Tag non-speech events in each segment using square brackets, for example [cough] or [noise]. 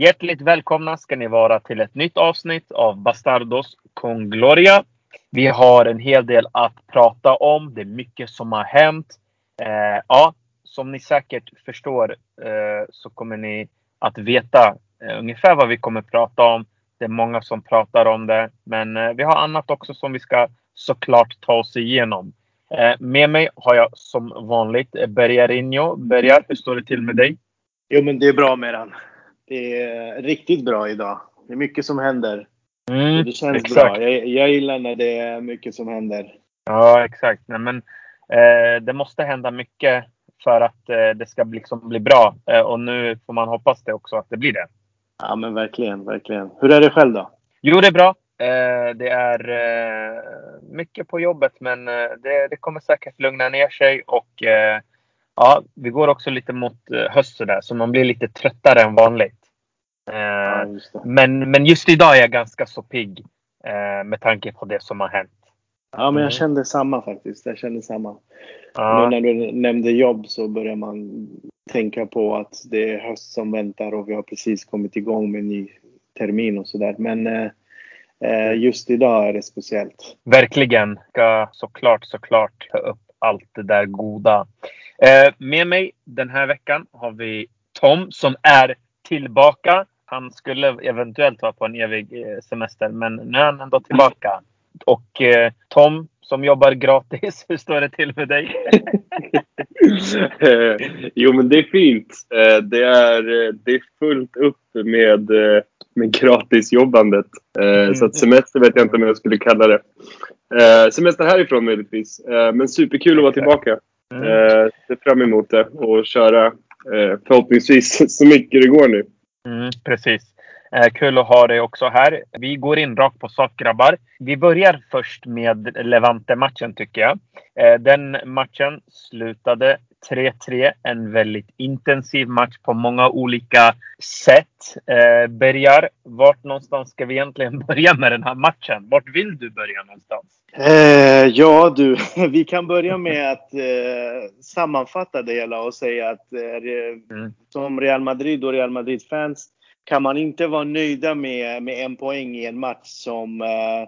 Hjärtligt välkomna ska ni vara till ett nytt avsnitt av Bastardos con Gloria. Vi har en hel del att prata om. Det är mycket som har hänt. Eh, ja, som ni säkert förstår eh, så kommer ni att veta eh, ungefär vad vi kommer prata om. Det är många som pratar om det, men eh, vi har annat också som vi ska såklart ta oss igenom. Eh, med mig har jag som vanligt Bergarinho. Bergar, hur står det till med dig? Jo, men det är bra med den. Det är riktigt bra idag. Det är mycket som händer. Mm, det känns exakt. bra. Jag, jag gillar när det är mycket som händer. Ja, exakt. Nej, men, eh, det måste hända mycket för att eh, det ska liksom bli bra. Eh, och nu får man hoppas det också att det blir det. Ja, men verkligen, verkligen. Hur är det själv då? Jo, det är bra. Eh, det är eh, mycket på jobbet, men eh, det, det kommer säkert lugna ner sig. Och ja, vi går också lite mot höst sådär, så man blir lite tröttare än vanligt. Eh, Ja, men, men just idag är jag ganska så pigg eh, med tanke på det som har hänt. Ja, men Mm. jag kände samma faktiskt. Jag kände samma. Ja, när du nämnde jobb så börjar man tänka på att det är höst som väntar och vi har precis kommit igång med en ny termin och sådär. Men eh, just idag är det speciellt. verkligen. Ska såklart, såklart ta upp allt det där goda. Med mig den här veckan har vi Tom som är tillbaka. Han skulle eventuellt vara på en evig eh, semester, men nu är han ändå tillbaka. Och eh, Tom som jobbar gratis, [laughs] hur står det till med dig? [laughs] Jo, men det är fint. Eh, Det är, eh, det är fullt upp med, med gratisjobbandet. Så att semester vet jag inte om jag skulle kalla det. Semester härifrån möjligtvis. Men superkul att vara tillbaka. Mm. Ser fram emot det och köra förhoppningsvis så mycket det går nu. Mm, precis. Eh, kul att ha dig också här. Vi går in rakt på sak grabbar. Vi börjar först med Levante-matchen tycker jag. Eh, den matchen slutade 3-3. En väldigt intensiv match på många olika sätt. Eh, Bergar, vart någonstans ska vi egentligen [laughs] börja med den här matchen? Vart vill du börja någonstans? Eh, ja du, [laughs] vi kan börja med att eh, sammanfatta det hela och säga att eh, Mm. som Real Madrid och Real Madrid-fans kan man inte vara nöjda med, med en poäng i en match som eh,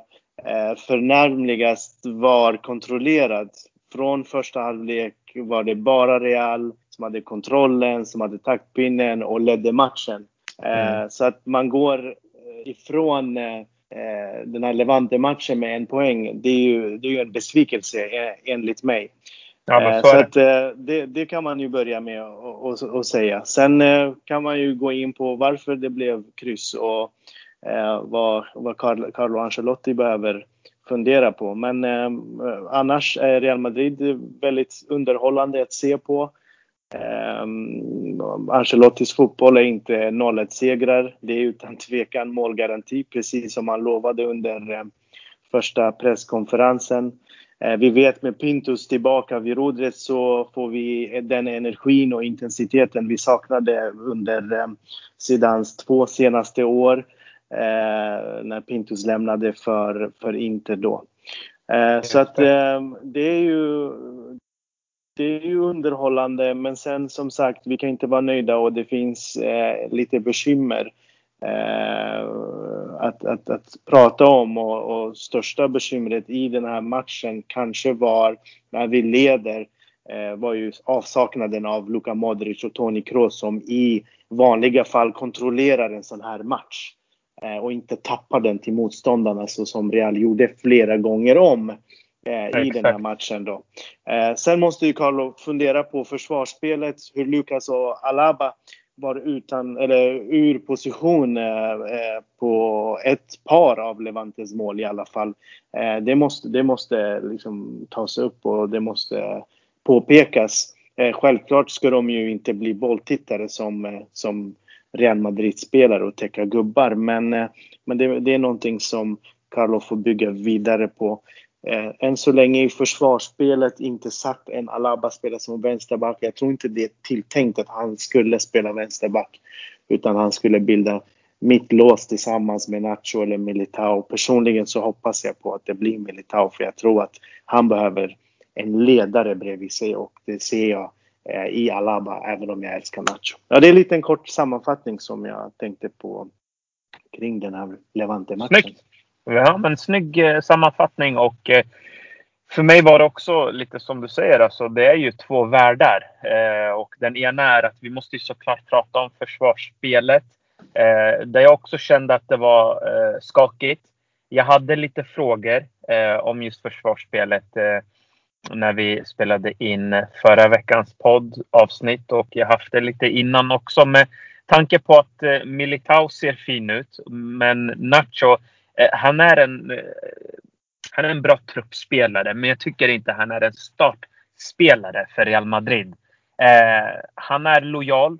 eh, förnärmligast var kontrollerad. Från första halvlek var det bara Real som hade kontrollen, som hade taktpinnen och ledde matchen. Eh, Mm. Så att man går eh, ifrån eh, den här Levante-matchen med en poäng, det är ju, det är ju en besvikelse enligt mig. Ja, så att, det, det kan man ju börja med att säga. Sen kan man ju gå in på varför det blev kryss och vad, vad Carlo Ancelotti behöver fundera på. Men eh, annars är Real Madrid väldigt underhållande att se på. Eh, Ancelottis fotboll är inte 0-1-segrar. Det är utan tvekan målgaranti, precis som han lovade under eh, första presskonferensen. Eh, Vi vet med Pintus tillbaka vid rodret så får vi den energin och intensiteten vi saknade under eh, Zidans två senaste år. Eh, när Pintus lämnade för, för Inter då. Eh, så att eh, det är ju det är ju underhållande men sen som sagt vi kan inte vara nöjda och det finns eh, lite bekymmer eh, att, att, att prata om och, och största bekymret i den här matchen kanske var när vi leder eh, var ju avsaknaden av Luka Modric och Toni Kroos som i vanliga fall kontrollerar en sån här match och inte tappar den till motståndarna så som Real gjorde flera gånger om eh, i den här matchen då. Eh, sen måste ju Carlo fundera på försvarsspelet, hur Lucas och Alaba var utan, eller ur position eh, eh, på ett par av Levantes mål i alla fall. Eh, det måste, det måste liksom tas upp och det måste påpekas. Eh, självklart ska de ju inte bli bolltittare som, eh, som Real Madrid-spelare och täcka gubbar, men, eh, men det, det är någonting som Carlo får bygga vidare på. Eh, än så länge i försvarsspelet inte satt en Alaba-spelare som vänsterback. Jag tror inte det är tilltänkt att han skulle spela vänsterback. Utan han skulle bilda mittlås tillsammans med Nacho eller Militao. Personligen så hoppas jag på att det blir Militao för jag tror att han behöver en ledare bredvid sig och det ser jag Eh, i Alaba, även om jag älskar Nacho. Ja, det är en liten kort sammanfattning som jag tänkte på kring den här Levante-matchen. Snyggt! Ja, men snygg eh, sammanfattning och eh, för mig var det också lite som du säger, alltså det är ju två världar. Eh, och den ena är att vi måste ju såklart prata om försvarsspelet. Eh, där jag också kände att det var eh, skakigt. Jag hade lite frågor eh, om just försvarsspelet eh, när vi spelade in förra veckans poddavsnitt och jag haft det lite innan också med tanke på att eh, Militao ser fin ut. Men Nacho, eh, han är en eh, han är en bra truppspelare, men jag tycker inte han är en startspelare för Real Madrid. Han är lojal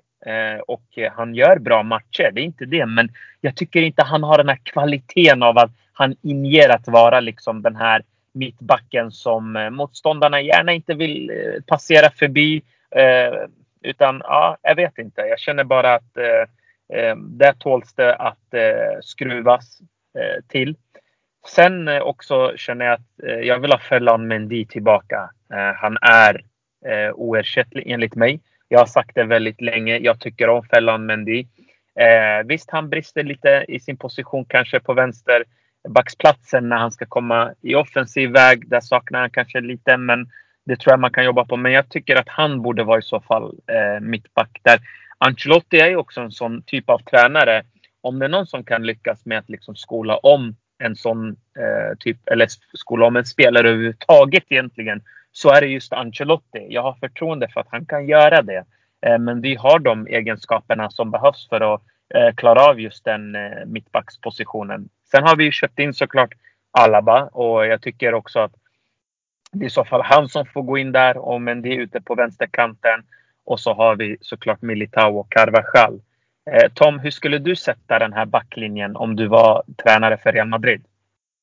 och han gör bra matcher. Det är inte det, men jag tycker inte han har den här kvaliteten av att han inger att vara liksom den här mittbacken som eh, motståndarna gärna inte vill eh, passera förbi. Eh, utan ja, jag vet inte. Jag känner bara att eh, där tåls det att skruvas till. Sen eh, också känner jag att jag vill ha Ferland Mendy tillbaka. Han är oersättlig enligt mig. Jag har sagt det väldigt länge. Jag tycker om Ferland Mendy. visst, han brister lite i sin position kanske på vänster backsplatsen när han ska komma i offensiv väg. Där saknar han kanske lite, men det tror jag man kan jobba på. Men jag tycker att han borde vara i så fall eh, mittback. Där Ancelotti är ju också en sån typ av tränare. Om det är någon som kan lyckas med att liksom skola om en sån eh, typ, eller skola om en spelare överhuvudtaget egentligen, så är det just Ancelotti. Jag har förtroende för att han kan göra det. Eh, men vi har de egenskaperna som behövs för att eh, klara av just den eh, mittbackspositionen. Sen har vi köpt in såklart Alaba och jag tycker också att det är i så fall han som får gå in där och Mendy det är ute på vänsterkanten. Och så har vi såklart Militao och Carvajal. Eh, Tom, hur skulle du sätta den här backlinjen om du var tränare för Real Madrid?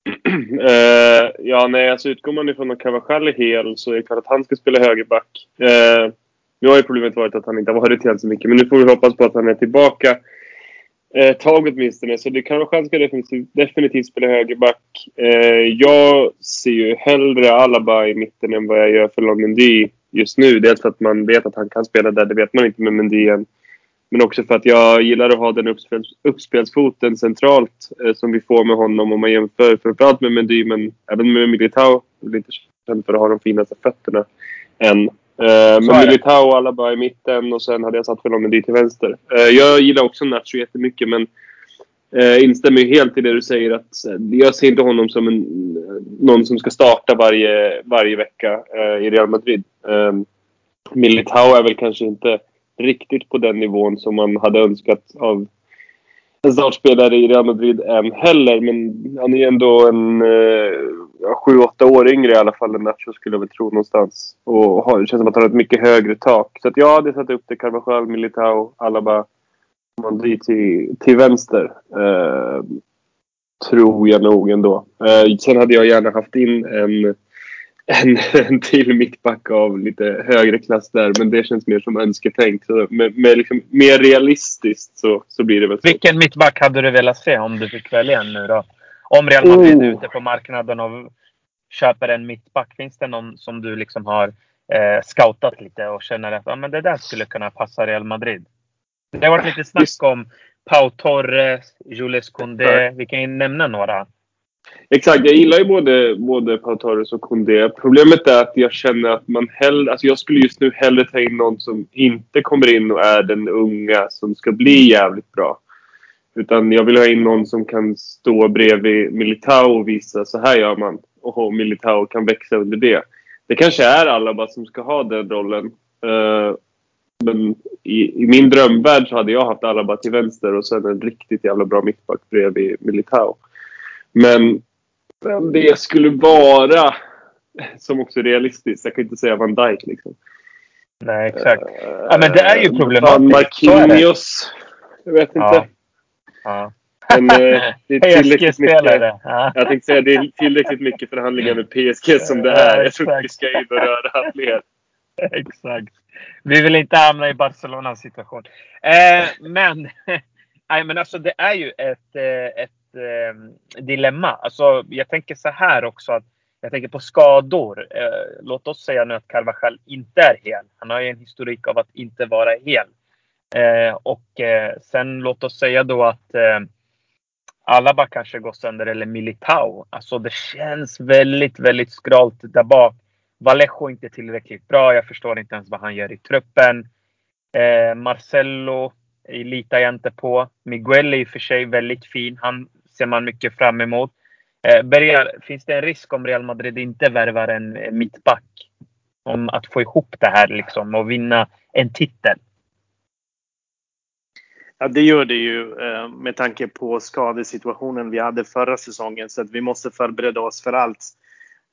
Uh, [clears throat] ja, nej, alltså utgår man ifrån att Cavachal är hel så är det klart att han ska spela högerback. Uh, nu har ju problemet varit att han inte har varit hel så mycket, men nu får vi hoppas på att han är tillbaka ett tag åtminstone. Så det kan vara skönt definitivt, definitivt spela högerback. Eh, jag ser ju hellre Alaba i mitten än vad jag gör för Mendy just nu. Dels för att man vet att han kan spela där, det vet man inte med Mendy än. Men också för att jag gillar att ha den uppspels, uppspelsfoten centralt eh, som vi får med honom om man jämför framförallt med Mendy men även med Militao. Jag är inte känd för att ha de finaste fötterna än. Eh, men Militao och Alaba i mitten och sen hade jag satt för Mendy till vänster. Eh, jag gillar också Nacho jättemycket men eh, instämmer helt i det du säger att eh, jag ser inte honom som en, någon som ska starta varje, varje vecka i Real Madrid. Militao är väl kanske inte riktigt på den nivån som man hade önskat av en startspelare i Real Madrid än heller. Men han är ändå en eh, 7-8 år yngre i alla fall än Nacho skulle jag väl tro någonstans. Och har, det känns som att han har ett mycket högre tak. Så att jag hade satt upp det Carvajal, Militao, Alaba, Mandri till, till vänster. Eh, tror jag nog ändå. Eh, sen hade jag gärna haft in en [laughs] en, en till mittback av lite högre klass där. Men det känns mer som önsketänk. Så med, med liksom, mer realistiskt så, så blir det väl så. Vilken mittback hade du velat se om du fick välja en nu då? Om Real Madrid oh. är ute på marknaden och köper en mittback. Finns det någon som du liksom har eh, scoutat lite och känner att ah, men det där skulle kunna passa Real Madrid? Det har varit lite snack om Pau Torres, Jules Koundé. Vi kan ju nämna några. Exakt, jag gillar ju både, både Pau Torres och Koundé. Problemet är att jag känner att man hellre... Alltså jag skulle just nu hellre ta in någon som inte kommer in och är den unga som ska bli jävligt bra. Utan jag vill ha in någon som kan stå bredvid Militao och visa så här gör man. Och Militao kan växa under det. Det kanske är Alaba som ska ha den rollen. Uh, men i, i, min drömvärld så hade jag haft Alaba till vänster och sen en riktigt jävla bra mittback bredvid Militao. Men vem det skulle vara [laughs] som också är realistiskt. Jag kan inte säga Van Dijk liksom. Nej, exakt. Ja, men det är ju problematiskt. Marquinhos. Jag vet inte. Ja. Ja. Men eh, det är [laughs] tillräckligt mycket. Ja. Jag tänkte säga det är tillräckligt mycket förhandlingar med PSG som det är. Jag tror inte vi ska in och röra fler. [laughs] Exakt. Vi vill inte hamna i Barcelonas situation. Eh, men, [laughs] nej, men alltså det är ju ett, eh, ett eh, dilemma. Alltså, jag tänker så här också att jag tänker på skador. Eh, låt oss säga nu att Carvajal inte är hel. Han har ju en historik av att inte vara hel. Eh, och eh, sen låt oss säga då att eh, Alaba kanske går sönder eller Militao. Alltså det känns väldigt, väldigt skralt där bak. Vallejo är inte tillräckligt bra. Jag förstår inte ens vad han gör i truppen. Eh, Marcello litar jag inte på. Miguel är i och för sig väldigt fin. Han ser man mycket fram emot. Eh, Bergar, finns det en risk om Real Madrid inte värvar en eh, mittback? Om att få ihop det här liksom och vinna en titel? Ja, det gör det ju eh, med tanke på skadesituationen vi hade förra säsongen. Så att vi måste förbereda oss för allt.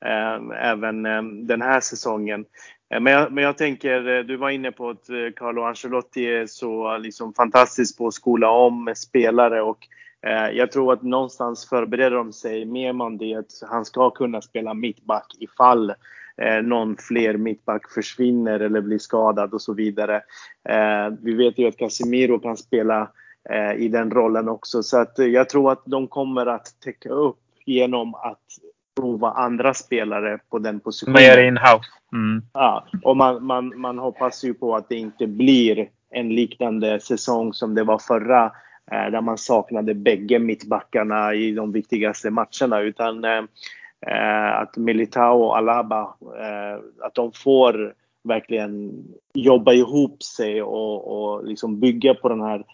Eh, även eh, den här säsongen. Men jag, men jag tänker, du var inne på att Carlo Ancelotti är så liksom fantastisk på att skola om spelare och jag tror att någonstans förbereder de sig med man det att han ska kunna spela mittback ifall eh, någon fler mittback försvinner eller blir skadad och så vidare. Eh, vi vet ju att Casemiro kan spela eh, i den rollen också så att jag tror att de kommer att täcka upp genom att prova andra spelare på den positionen. Mer in-house. Mm. Ja, och man, man, man hoppas ju på att det inte blir en liknande säsong som det var förra där man saknade bägge mittbackarna i de viktigaste matcherna utan eh, att Militao och Alaba, eh, att de får verkligen jobba ihop sig och, och liksom bygga på den här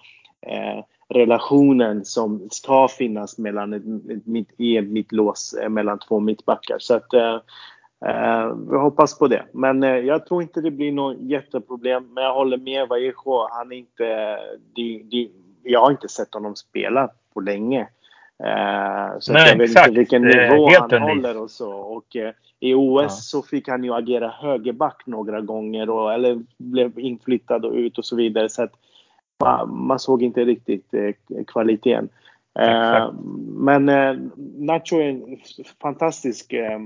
eh, relationen som ska finnas mellan ett, ett, i ett mittlås eh, mellan två mittbackar. Så att eh, eh, vi hoppas på det. Men eh, jag tror inte det blir något jätteproblem. Men jag håller med Vallejo. Han är inte... De, de, jag har inte sett honom spela på länge. Eh, så Nej, jag vet exakt. inte vilken nivå han unik. håller och så. Och eh, i OS ja. så fick han ju agera högerback några gånger och, eller blev inflyttad och ut och så vidare. Så att man, man såg inte riktigt eh, kvaliteten. Eh, men eh, Nacho är en fantastisk eh,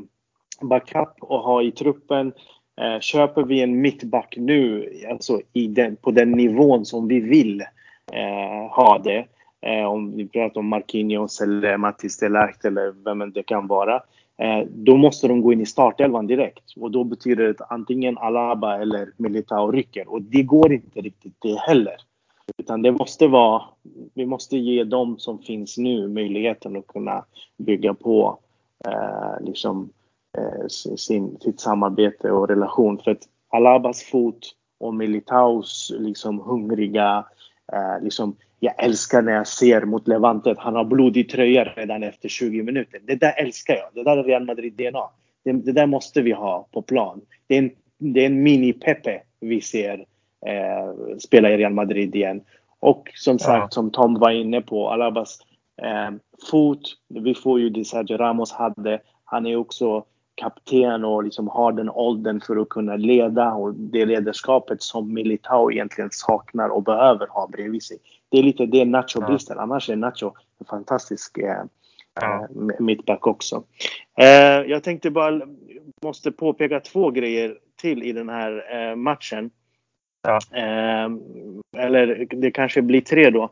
backup att ha i truppen. Eh, köper vi en mittback nu, alltså den, på den nivån som vi vill eh, ha det, eh, Eh, om vi pratar om Marquinhos eller Mattis Delakt eller vem det kan vara. Eh, då måste de gå in i startelvan direkt och då betyder det att antingen Alaba eller Militao rycker och det går inte riktigt det heller. Utan det måste vara, vi måste ge dem som finns nu möjligheten att kunna bygga på eh, liksom, eh, sin, sitt samarbete och relation. För att Alabas fot och Militaus liksom hungriga, eh, liksom jag älskar när jag ser mot Levante att han har blodig tröja redan efter 20 minuter. Det där älskar jag. Det där är Real Madrid-DNA. Det, det, där måste vi ha på plan. Det är en, det är en mini-Pepe vi ser eh, spela i Real Madrid igen. Och som sagt, ja. som Tom var inne på, Alabas eh, fot. Vi får ju det Sergio Ramos hade. Han är också kapten och liksom har den åldern för att kunna leda och det ledarskapet som Militao egentligen saknar och behöver ha bredvid sig. Det är lite det Nacho ja. brister. Annars är Nacho en fantastisk eh, ja. Eh, mittback också. Eh, jag tänkte bara, måste påpeka två grejer till i den här eh, matchen. Ja. Eh, eller det kanske blir tre då.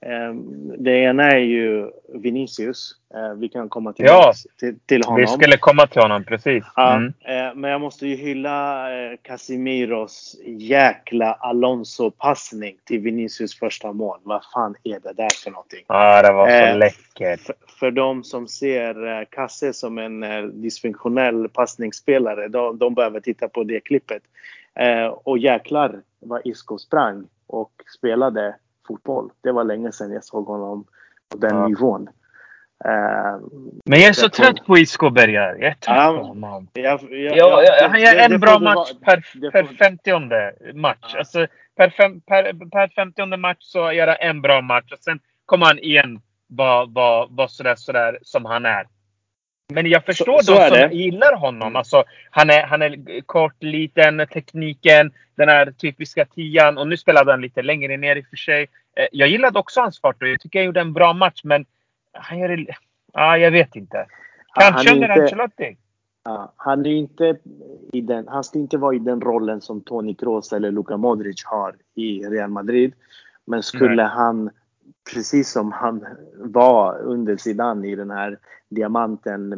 Eh, det ena är ju Vinicius. Eh, vi kan komma till, ja, till, till, honom. Vi skulle komma till honom, precis. Mm. Ja, men jag måste ju hylla Casimiros jäkla Alonso-passning till Vinicius första mål. Vad fan är det där för någonting? Ja, det var så läckert. För, för de som ser Kasse som en dysfunktionell passningsspelare, de, de behöver titta på det klippet. Eh, och jäklar vad Isco sprang och spelade fotboll. Det var länge sedan jag såg honom på den ja. nivån. Eh, Men jag är så trött på Isco Bergar. Jag är trött på honom. Jag, jag, jag, han gör en bra match per, per 50 match. Alltså, per, fem, per, per 50 match så gör han en bra match och sen kommer han igen vara var, var sådär, sådär som han är. Men jag förstår så, de som gillar honom. Mm. Alltså, han, är, han är kort, liten, tekniken, den här typiska tian. Och nu spelade han lite längre ner i och för sig. Eh, jag gillade också hans fart och jag tycker han gjorde en bra match. Men han gör det... Ja, jag vet inte. Kanske under Ancelotti. Ja, han, är inte i den, han ska inte vara i den rollen som Toni Kroos eller Luka Modric har i Real Madrid. Men skulle Nej. han precis som han var under Zidane i den här diamanten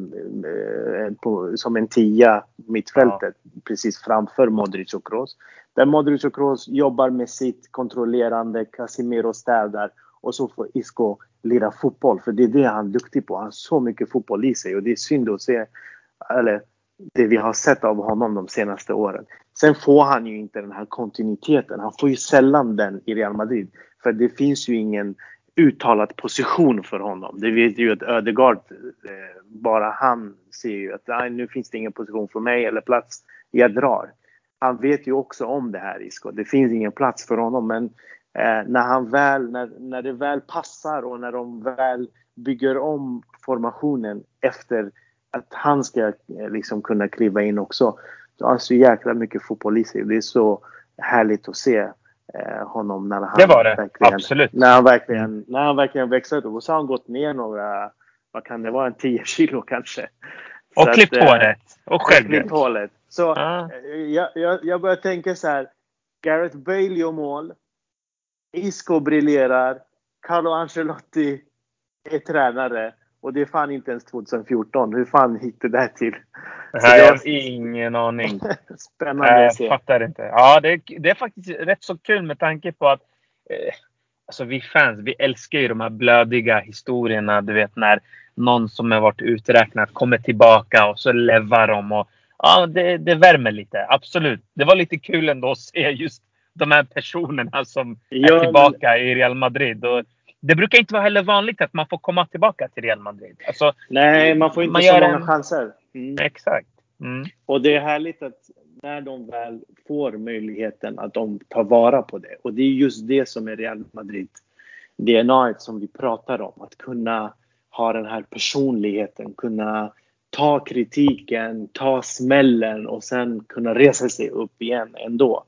eh, på, som en tia mittfältet ja. precis framför Modric och Kroos. Där Modric och Kroos jobbar med sitt kontrollerande, Casimiro städar och så får Isco lira fotboll. För det är det han är duktig på. Han har så mycket fotboll i sig och det är synd att se, eller det vi har sett av honom de senaste åren. Sen får han ju inte den här kontinuiteten. Han får ju sällan den i Real Madrid. För det finns ju ingen uttalad position för honom. Det vet ju att Ödegaard, eh, bara han ser ju att nu finns det ingen position för mig eller plats. Jag drar. Han vet ju också om det här Isko, Det finns ingen plats för honom men eh, när han väl, när, när det väl passar och när de väl bygger om formationen efter att han ska eh, liksom kunna kliva in också. Då har han så jäkla mycket fotboll i sig. Det är så härligt att se honom när han det var det. verkligen, Absolut. När han verkligen, när han verkligen växer upp. Och så har han gått ner några, vad kan det vara, en 10 kilo kanske. Och klippt eh, håret. Och själv. klippt håret. Så ah. jag, jag, jag börjar tänka så här. Gareth Bale gör mål. Isco briljerar. Carlo Ancelotti är tränare. Och det är fan inte ens 2014. Hur fan gick det där till? Nej, jag har ingen aning. [laughs] Spännande att se. Jag fattar inte. Ja, det, det, är faktiskt rätt så kul med tanke på att eh, alltså vi fans, vi älskar ju de här blödiga historierna. Du vet när någon som har varit uträknad kommer tillbaka och så levar de. Och, ja, det, det värmer lite. Absolut. Det var lite kul ändå att se just de här personerna som ja, är tillbaka men... i Real Madrid. Och det brukar inte vara heller vanligt att man får komma tillbaka till Real Madrid. Alltså, Nej, man får inte man så många en... chanser. Mm. Exakt. Mm. Och det är härligt att när de väl får möjligheten att de tar vara på det. Och det är just det som är Real Madrid DNA som vi pratar om. Att kunna ha den här personligheten, kunna ta kritiken, ta smällen och sen kunna resa sig upp igen ändå.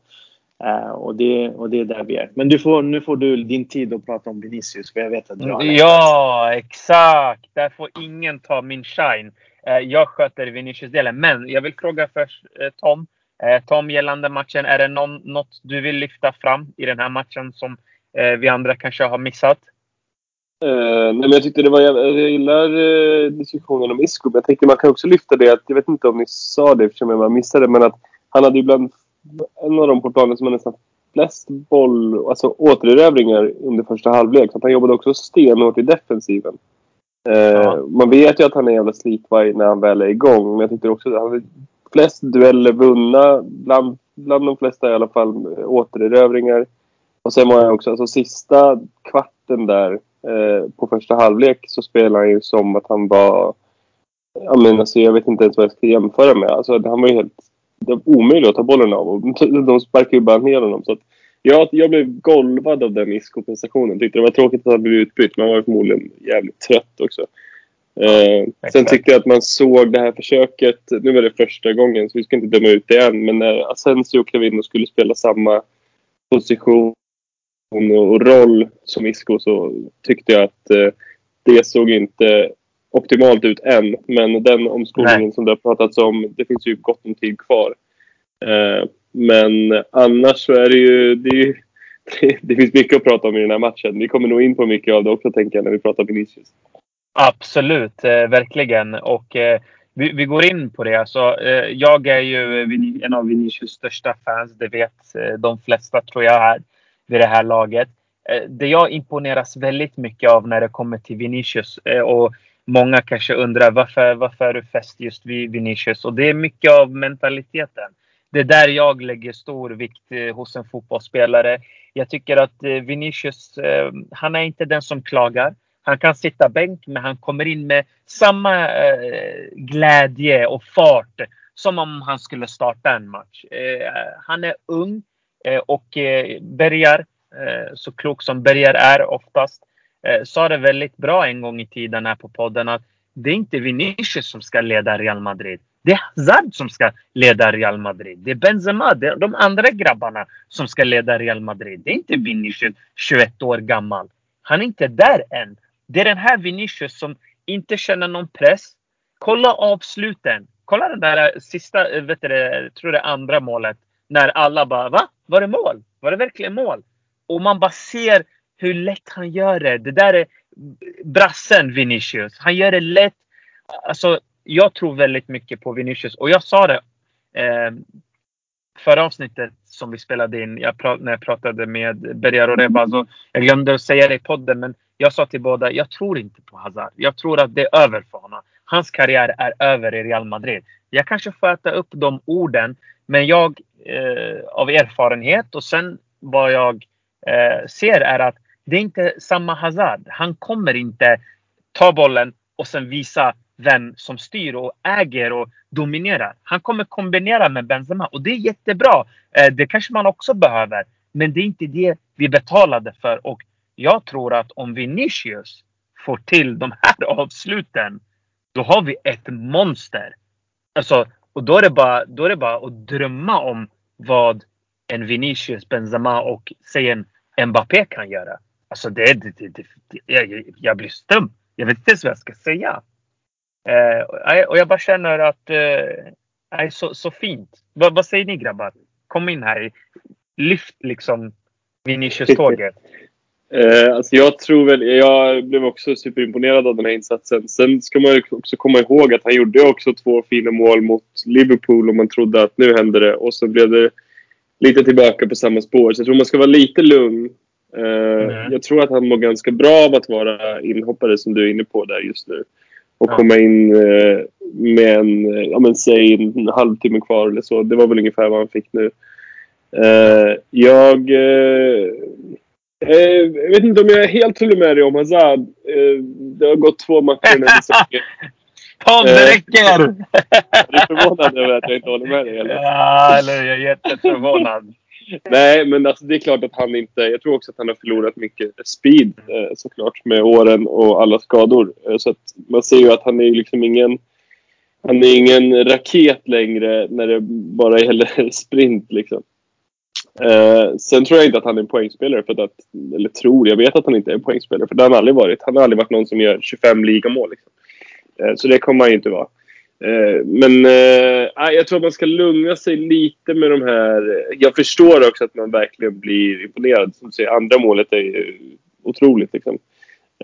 Uh, och, det, och det är där vi är. Men du får, nu får du din tid att prata om Vinicius för jag vet att du har Ja, exakt! Där får ingen ta min shine. Eh, jag sköter Vinicius-delen. Men jag vill fråga först eh, Tom. Eh, Tom, gällande matchen. Är det någon, något du vill lyfta fram i den här matchen som vi andra kanske har missat? nej, men jag tyckte det var Jag gillar diskussionen om Isco. Jag tänkte man kan också lyfta det att, jag vet inte om ni sa det eftersom jag bara missade, men att han hade ibland en av de på planen som har nästan flest boll, alltså återerövringar under första halvlek. Så han jobbade också stenhårt i defensiven. Eh, ja. Man vet ju att han är jävla slitvarg när han väl är igång. Men jag tyckte också att han hade flest dueller vunna. Bland, bland de flesta i alla fall återerövringar. Och sen var jag också, alltså sista kvarten där eh, på första halvlek så spelade han ju som att han var... Jag, menar, alltså, jag vet inte ens vad jag ska jämföra med. Alltså, han var ju helt det var omöjligt att ta bollen av. [laughs] De sparkade ju bara ner honom. Så att jag, jag blev golvad av den Isco-prestationen. Tyckte det var tråkigt att han blev utbytt, men han var förmodligen jävligt trött också. Eh, sen tyckte jag att man såg det här försöket. Nu var det första gången, så vi ska inte döma ut det än. Men när Asensio klev in och skulle spela samma position och roll som Isco så tyckte jag att eh, det såg inte optimalt ut än. Men den omskolningen som det har pratats om, det finns ju gott om tid kvar. Eh, men annars så är det ju... Det, är ju [laughs] det, finns mycket att prata om i den här matchen. Vi kommer nog in på mycket av det också tänker jag när vi pratar Vinicius. Absolut, eh, verkligen. Och eh, vi, vi, går in på det. Alltså, eh, jag är ju en av Vinicius största fans. Det vet eh, de flesta tror jag här vid det här laget. Eh, det jag imponeras väldigt mycket av när det kommer till Vinicius eh, och Många kanske undrar varför, varför är du fäst just vid Vinicius? Och det är mycket av mentaliteten. Det är där jag lägger stor vikt eh, hos en fotbollsspelare. Jag tycker att eh, Vinicius, eh, han är inte den som klagar. Han kan sitta bänk, men han kommer in med samma glädje och fart som om han skulle starta en match. Han är ung och Bergar, så klok som Bergar är oftast, sa det väldigt bra en gång i tiden här på podden att det är inte Vinicius som ska leda Real Madrid. Det är Hazard som ska leda Real Madrid. Det är Benzema, det är de andra grabbarna som ska leda Real Madrid. Det är inte Vinicius, 21 år gammal. Han är inte där än. Det är den här Vinicius som inte känner någon press. Kolla avsluten. Kolla den där eh, sista, eh, vet du, jag tror det andra målet. När alla bara va? Var det mål? Var det verkligen mål? Och man bara ser hur lätt han gör det. Det där är brassen Vinicius. Han gör det lätt. Alltså, jag tror väldigt mycket på Vinicius och jag sa det eh, förra avsnittet som vi spelade in, jag när jag pratade med Berger och Reba. Jag glömde att säga det i podden, men jag sa till båda, jag tror inte på Hazard. Jag tror att det är över för honom. Hans karriär är över i Real Madrid. Jag kanske får äta upp de orden, men jag eh, av erfarenhet och sen vad jag eh, ser är att det är inte samma Hazard. Han kommer inte ta bollen och sen visa vem som styr och äger och dominerar. Han kommer kombinera med Benzema och det är jättebra. Eh, det kanske man också behöver. Men det är inte det vi betalade för och jag tror att om Vinicius får till de här [laughs] avsluten, då har vi ett monster. Alltså, och då är, det bara, då är det bara att drömma om vad en Vinicius, Benzema och säg en Mbappé kan göra. Alltså det, det, det, det jag, jag blir stum. Jag vet inte ens vad jag ska säga. Eh, och jag bara känner att eh, är så, så fint. Va, vad säger ni grabbar? Kom in här. Lyft liksom Vinicius-tåget. [laughs] Eh, alltså jag tror väl, jag blev också superimponerad av den här insatsen. Sen ska man också komma ihåg att han gjorde också två fina mål mot Liverpool och man trodde att nu händer det. Och så blev det lite tillbaka på samma spår. Så jag tror man ska vara lite lugn. Eh, mm. Jag tror att han mår ganska bra av att vara inhoppare som du är inne på där just nu. Och ja. komma in eh, med en, ja men säg en halvtimme kvar eller så. Det var väl ungefär vad han fick nu. Eh, jag eh, Eh, jag vet inte om jag är helt håller med dig om Hazard. Eh, det har gått två matcher den här säsongen. [laughs] Tom, det eh, räcker! Är du förvånad över att jag inte håller med dig? Eller? Ja, eller jag är jätteförvånad. [laughs] Nej, men alltså, det är klart att han inte... Jag tror också att han har förlorat mycket speed eh, såklart med åren och alla skador. Eh, så att man ser ju att han är liksom ingen... Han är ingen raket längre när det bara gäller [laughs] sprint liksom. Eh, sen tror jag inte att han är en poängspelare. För att, eller tror, jag vet att han inte är en poängspelare. För det har han aldrig varit. Han har aldrig varit någon som gör 25 ligamål. Liksom. Eh, så det kommer han ju inte vara. Eh, men eh, jag tror att man ska lugna sig lite med de här... Jag förstår också att man verkligen blir imponerad. Som säger, andra målet är otroligt. Liksom.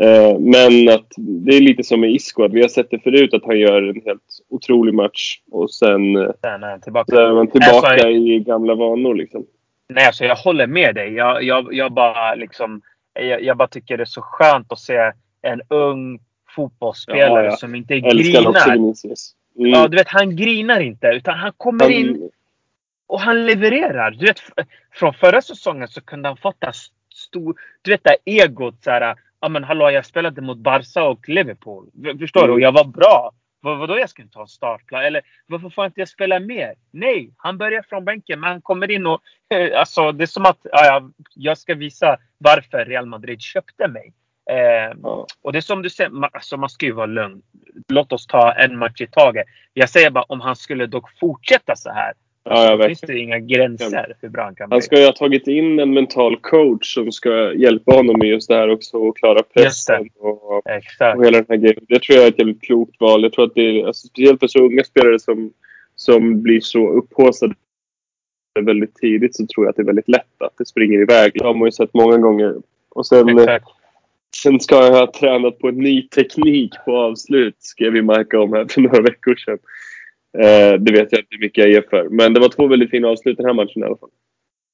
Eh, men att det är lite som med Isco. Att vi har sett det förut att han gör en helt otrolig match. Och sen, sen är tillbaka, är man tillbaka alltså, i gamla vanor. Liksom. Nej, alltså jag håller med dig. Jag, jag, jag bara liksom... Jag, jag, bara tycker det är så skönt att se en ung fotbollsspelare ja, ja. som inte grinar. Mm. Ja, du vet, han grinar inte. Utan han kommer han... in och han levererar. Du vet, från förra säsongen så kunde han fått stor... Du vet det egot så här. Ja men hallå, jag spelade mot Barca och Liverpool. Förstår mm. du? Och jag var bra. Vad, vadå jag ska inte ha en startplats? Eller varför får inte jag spela mer? Nej, han börjar från bänken men han kommer in och... [laughs] Alltså det är som att ja, jag ska visa varför Real Madrid köpte mig. Eh, ja. Och det är som du säger, man, alltså man ska ju vara lugn. Låt oss ta en match i taget. Jag säger bara om han skulle dock fortsätta så här. Ja, jag finns det inga gränser hur bra han kan bli. Han ska ju ha tagit in en mental coach som ska hjälpa honom med just det här också och klara pressen och, och, hela den här grejen. Det tror jag är ett jävligt klokt val. Jag tror att det alltså, speciellt för så unga spelare som, som blir så upphaussade väldigt tidigt så tror jag att det är väldigt lätt att det springer iväg. Det har man ju sett många gånger. Och sen, Exakt sen ska jag ha tränat på en ny teknik på avslut, skrev ju Marka om här för några veckor sedan. Eh, det vet jag inte hur mycket jag ger för. Men det var två väldigt fina avslut den här matchen i alla fall.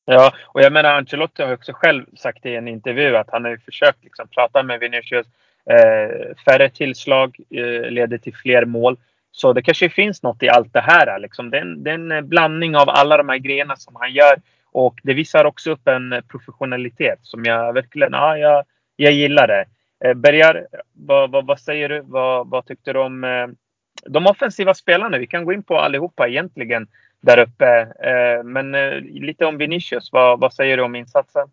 Ja, och jag menar Ancelotti har också själv sagt i en intervju att han har ju försökt liksom, prata med Vinicius. Eh, färre tillslag eh, leder till fler mål. Så det kanske finns något i allt det här. Liksom. Det, är en, det är en blandning av alla de här grejerna som han gör. Och det visar också upp en professionalitet som jag verkligen ja, jag, jag gillar. Det. Eh, Bergar, vad, vad, vad, säger du? Vad, vad tyckte du om eh, de offensiva spelarna, vi kan gå in på allihopa egentligen där uppe. Eh, men eh, lite om Vinicius, vad, vad säger du om insatsen?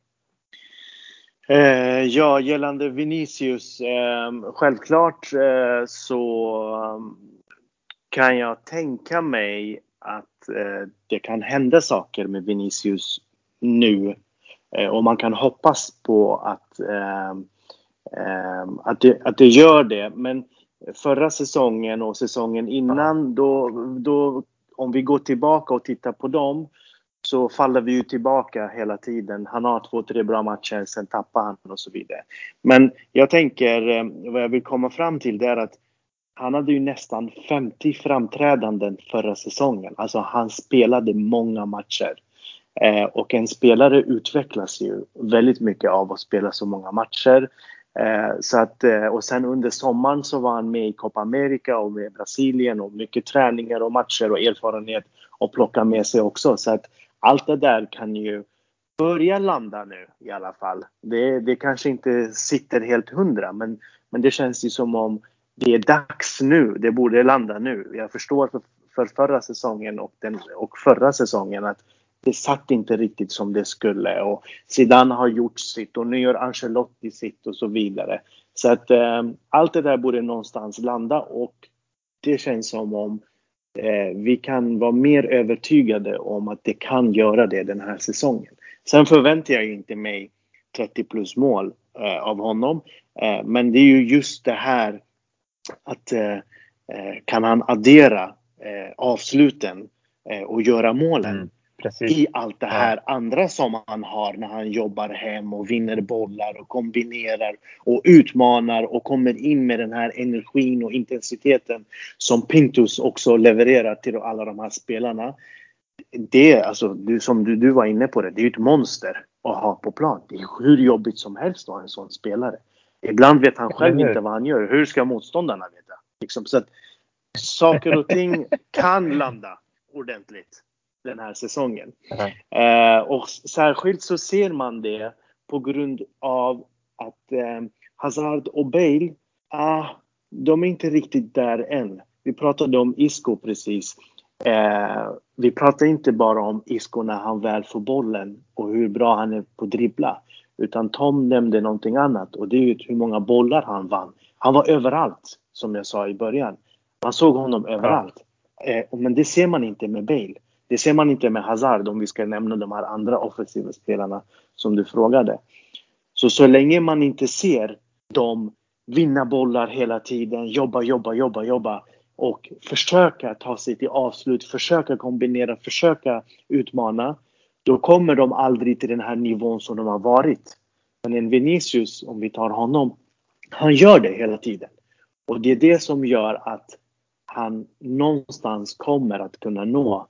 Eh, ja, gällande Vinicius. Ehm, självklart eh, så kan jag tänka mig att eh, det kan hända saker med Vinicius nu och man kan hoppas på att, att, det, att det gör det. Men förra säsongen och säsongen innan, då, då, om vi går tillbaka och tittar på dem, så faller vi ju tillbaka hela tiden. Han har två, tre bra matcher, sen tappar han och så vidare. Men jag tänker, eh, vad jag vill komma fram till det är att han hade ju nästan 50 framträdanden förra säsongen. Alltså han spelade många matcher. Eh, och en spelare utvecklas ju väldigt mycket av att spela så många matcher. Eh, så att, eh, och sen under sommaren så var han med i Copa America och med Brasilien och mycket träningar och matcher och erfarenhet och plocka med sig också. Så att allt det där kan ju börja landa nu i alla fall. Det, det kanske inte sitter helt hundra men, men det känns ju som om det är dags nu. Det borde landa nu. Jag förstår för, för förra säsongen och, den, och förra säsongen att det satt inte riktigt som det skulle och Zidane har gjort sitt och nu gör Ancelotti sitt och så vidare. Så att eh, allt det där borde någonstans landa och det känns som om eh, vi kan vara mer övertygade om att det kan göra det den här säsongen. Sen förväntar jag inte mig 30 plus mål eh, av honom. Eh, men det är ju just det här att eh, eh kan han addera eh, avsluten eh, och göra målen. Mm. Precis. i allt det här ja. andra som han har när han jobbar hem och vinner bollar och kombinerar och utmanar och kommer in med den här energin och intensiteten som Pintus också levererar till alla de här spelarna. Det alltså, du, som du, du var inne på det, det är ett monster att ha på plan. Det är hur jobbigt som helst att ha en sån spelare. Ibland vet han själv inte vad han gör. Hur ska motståndarna veta? Liksom, så att saker och ting kan landa ordentligt den här säsongen. Mm. Eh, och särskilt så ser man det på grund av att eh, Hazard och Bale, ah, de är inte riktigt där än. Vi pratade om Isco precis. Eh, vi pratar inte bara om Isco när han väl får bollen och hur bra han är på dribbla. Utan Tom nämnde någonting annat och det är ju hur många bollar han vann. Han var överallt, som jag sa i början. Man såg honom överallt. Eh, men det ser man inte med Bale. Det ser man inte med Hazard om vi ska nämna de här andra offensiva spelarna som du frågade. Så så länge man inte ser dem vinna bollar hela tiden, jobba, jobba, jobba, jobba och försöka ta sig till avslut, försöka kombinera, försöka utmana. Då kommer de aldrig till den här nivån som de har varit. Men en Vinicius, om vi tar honom, han gör det hela tiden. Och det är det som gör att han någonstans kommer att kunna nå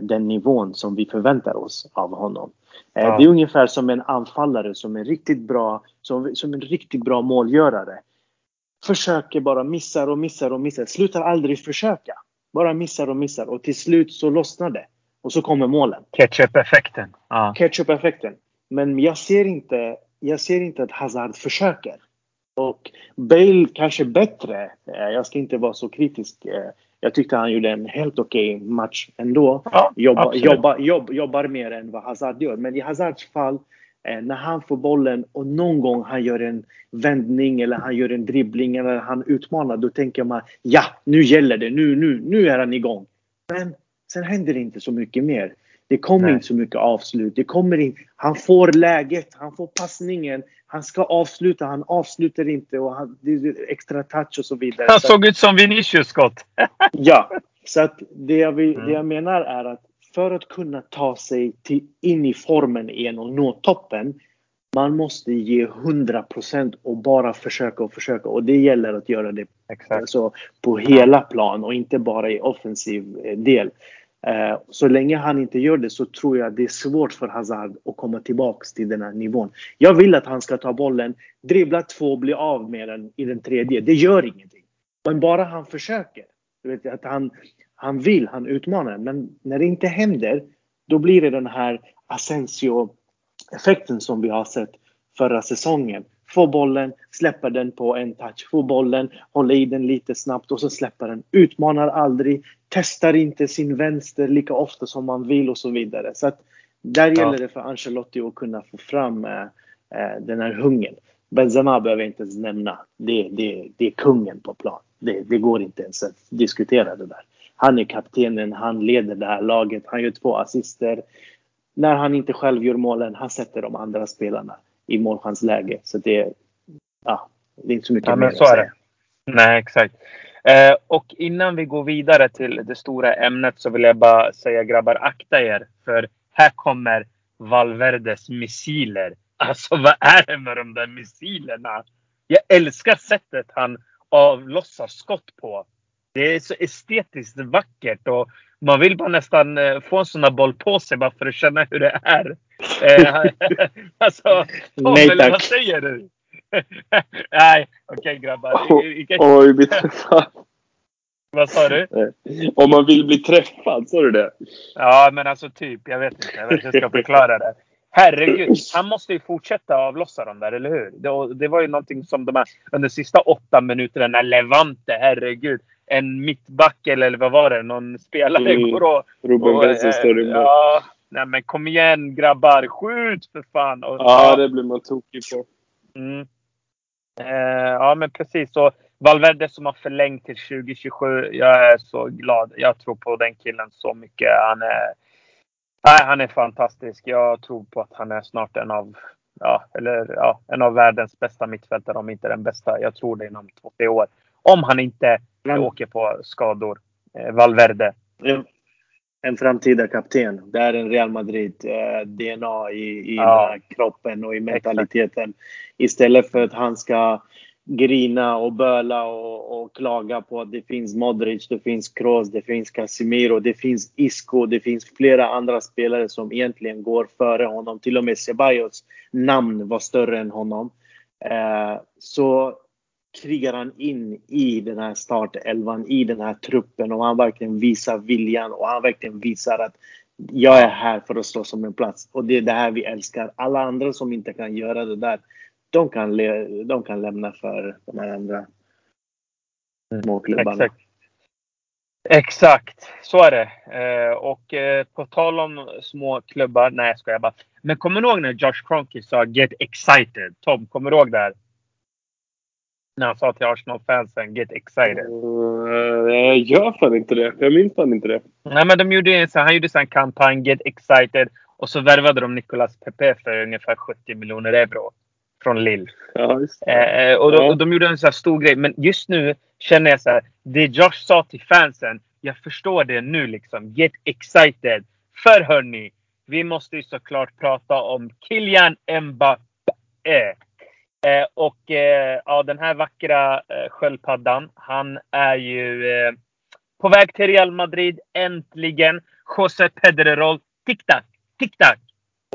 den nivån som vi förväntar oss av honom. Eh, ja. Det är ungefär som en anfallare som är riktigt bra, som, som en riktigt bra målgörare. Försöker bara missar och missar och missar. Slutar aldrig försöka. Bara missar och missar och till slut så lossnar det. Och så kommer målen. Ketchup-effekten. Ja. Ketchup-effekten. Men jag ser, inte, jag ser inte att Hazard försöker. Och Bale kanske bättre. Eh, jag ska inte vara så kritisk jag tyckte han gjorde en helt okej okay match ändå. Ja, jobba, jobba, jobb, jobbar mer än vad Hazard gör. Men i Hazards fall, eh, när han får bollen och någon gång han gör en vändning eller han gör en dribbling eller han utmanar, då tänker man ja, nu gäller det, nu, nu, nu är han igång. Men sen händer det inte så mycket mer. Det kommer Nej. inte så mycket avslut. Det kommer in, han får läget, han får passningen. Han ska avsluta, han avslutar inte och han, det är extra touch och så vidare. Han såg ut som Vinicius Scott. [laughs] ja, så att det jag, vill, mm. det jag menar är att för att kunna ta sig till, in i formen igen och nå toppen. Man måste ge 100% och bara försöka och försöka och det gäller att göra det Alltså, på hela plan och inte bara i offensiv eh, del. Eh, så länge han inte gör det så tror jag det är svårt för Hazard att komma tillbaks till den här nivån. Jag vill att han ska ta bollen, dribbla två, bli av med den i den tredje. Det gör ingenting. Men bara han försöker. Du vet, att han, han vill, han utmanar. Men när det inte händer, då blir det den här Asensio-effekten som vi har sett förra säsongen. Få bollen, släppa den på en touch. Få bollen, hålla i den lite snabbt och så släppa den. Utmanar aldrig, testar inte sin vänster lika ofta som man vill och så vidare. Så att där ja. gäller det för Ancelotti att kunna få fram äh, den här hungern. Benzema behöver jag inte ens nämna. Det, det, det är kungen på plan. Det, det går inte ens att diskutera det där. Han är kaptenen, han leder det här laget, han gör två assister. När han inte själv gör målen, han sätter de andra spelarna i målchansläge. Så det, ja, det är inte så mycket ja, mer så att säga. Nej, exakt. Eh, och innan vi går vidare till det stora ämnet så vill jag bara säga grabbar, akta er. För här kommer Valverdes missiler. Alltså vad är det med de där missilerna? Jag älskar sättet han avlossar skott på. Det är så estetiskt vackert och man vill bara nästan eh, få en sån där boll på sig bara för att känna hur det är. Eh, [laughs] alltså, Tom, Nej, eller vad tack. säger du? [laughs] Nej, okej okay, grabbar. Oj, bli träffad. Vad sa du? Om man vill bli träffad, sa du det? Ja, men alltså typ. Jag vet inte. Hur jag ska förklara det. Herregud, han måste ju fortsätta avlossa dem där, eller hur? Det, det var ju någonting som de här under sista åtta minuterna när Levante, herregud. En mittback eller vad var det? Någon spelare Mm. går och... Ruben Benson eh, står i mål. Ja, nej men kom igen grabbar. Skjut för fan! Och, Ja, det blir man tokig på. Mm. Eh, ja, men precis. Så Valverde som har förlängt till 2027. Jag är så glad. Jag tror på den killen så mycket. Han är, nej, han är fantastisk. Jag tror på att han är snart en av, ja, eller, ja, en av världens bästa mittfältare, om inte den bästa. Jag tror det inom två, tre år. Om han inte Mm. åker på skador. Eh, Valverde. En- En framtida kapten. Det är en Real Madrid eh, DNA i, i Ja. kroppen och i mentaliteten. Istället för att han ska grina och böla och, och klaga på att det finns Modric, det finns Kroos, det finns Casemiro, det finns Isco, det finns flera andra spelare som egentligen går före honom. Till och med Ceballos namn var större än honom. Eh, så krigar han in i den här startelvan, i den här truppen och han verkligen visar viljan och han verkligen visar att jag är här för att stå som en plats. Och det är det här vi älskar. Alla andra som inte kan göra det där, de kan, le- de kan lämna för de här andra småklubbarna. Exakt. Exakt, så är det. Eh, och eh, på tal om små klubbar. Nej, jag skojar bara. Men kommer du ihåg när Josh Kroenke sa “Get excited”? Tom, kommer du ihåg det här? När han sa till Arsenal-fansen “Get excited”. Uh, jag gör fan inte det. Jag minns fan inte det. Nej, men de gjorde en, så, han gjorde en kampanj “Get excited” och så värvade de Nicolas Pepe för ungefär 70 miljoner euro. Från Lille. Ja, det. Eh, och, de, Ja. och de gjorde en så stor grej. Men just nu känner jag så här. Det Josh sa till fansen. Jag förstår det nu liksom. Get excited. För hörni. Vi måste ju såklart prata om Kylian Mbappé. Eh, och eh, ja, den här vackra eh, sköldpaddan. Han är ju eh, på väg till Real Madrid. Äntligen. José Pedrerol. tick tack, tick tack!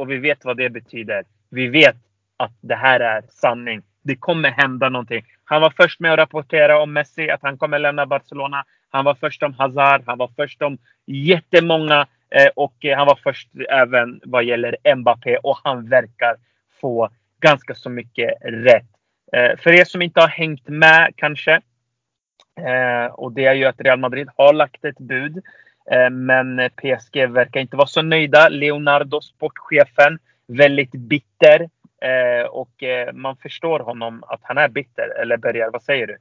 Och vi vet vad det betyder. Vi vet att det här är sanning. Det kommer hända någonting. Han var först med att rapportera om Messi, att han kommer lämna Barcelona. Han var först om Hazard. Han var först om jättemånga. Eh, och eh, han var först även vad gäller Mbappé. Och han verkar få ganska så mycket rätt. Eh, för er som inte har hängt med kanske. Eh, och det är ju att Real Madrid har lagt ett bud. Eh, men PSG verkar inte vara så nöjda. Leonardo, sportchefen, väldigt bitter. Eh, och eh, man förstår honom att han är bitter. Eller Berger, vad säger du?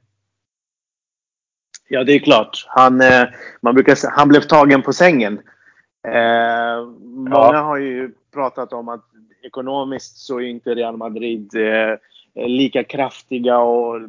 Ja, det är klart. Han, eh, man brukar han blev tagen på sängen. Eh, många har ju pratat om att ekonomiskt så är inte Real Madrid eh, lika kraftiga och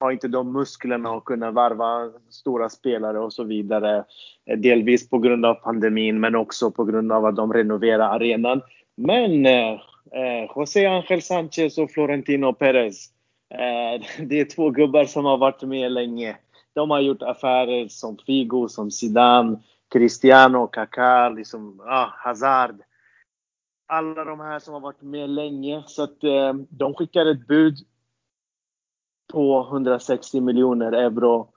har inte de musklerna att kunna varva stora spelare och så vidare. Eh, Delvis på grund av pandemin men också på grund av att de renoverar arenan. Men eh, eh, José Ángel Sánchez och Florentino Perez. Eh, [laughs] det är två gubbar som har varit med länge. De har gjort affärer som Figo, som Zidane, Cristiano, Kaká, liksom, ah, Hazard. Alla de här som har varit med länge. Så att eh, de skickar ett bud på 160 miljoner euro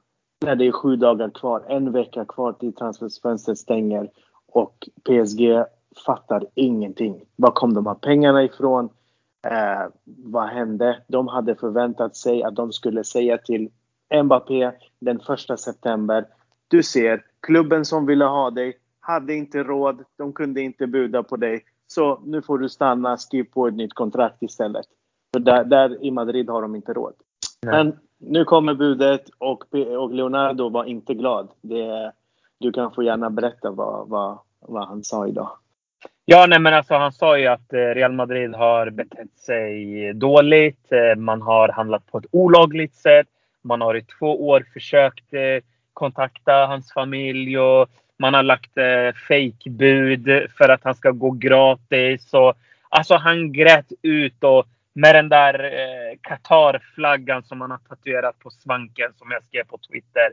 när det är sju dagar kvar. En vecka kvar till transferfönstret stänger. Och PSG fattar ingenting. Var kom de här pengarna ifrån? Eh, vad hände? De hade förväntat sig att de skulle säga till Mbappé den första september. Du ser, klubben som ville ha dig hade inte råd. De kunde inte buda på dig. Så nu får du stanna, skriv på ett nytt kontrakt istället. För där, där i Madrid har de inte råd. Nej. Men nu kommer budet och, och Leonardo var inte glad. Det, du kan få gärna berätta vad, vad, vad han sa idag. Ja, nej, men alltså han sa ju att eh, Real Madrid har betett sig dåligt. Eh, Man har handlat på ett olagligt sätt. Man har i två år försökt eh, kontakta hans familj och man har lagt eh, fejkbud för att han ska gå gratis. Och, alltså han grät ut och med den där eh, Qatar-flaggan som han har tatuerat på svanken som jag skrev på Twitter.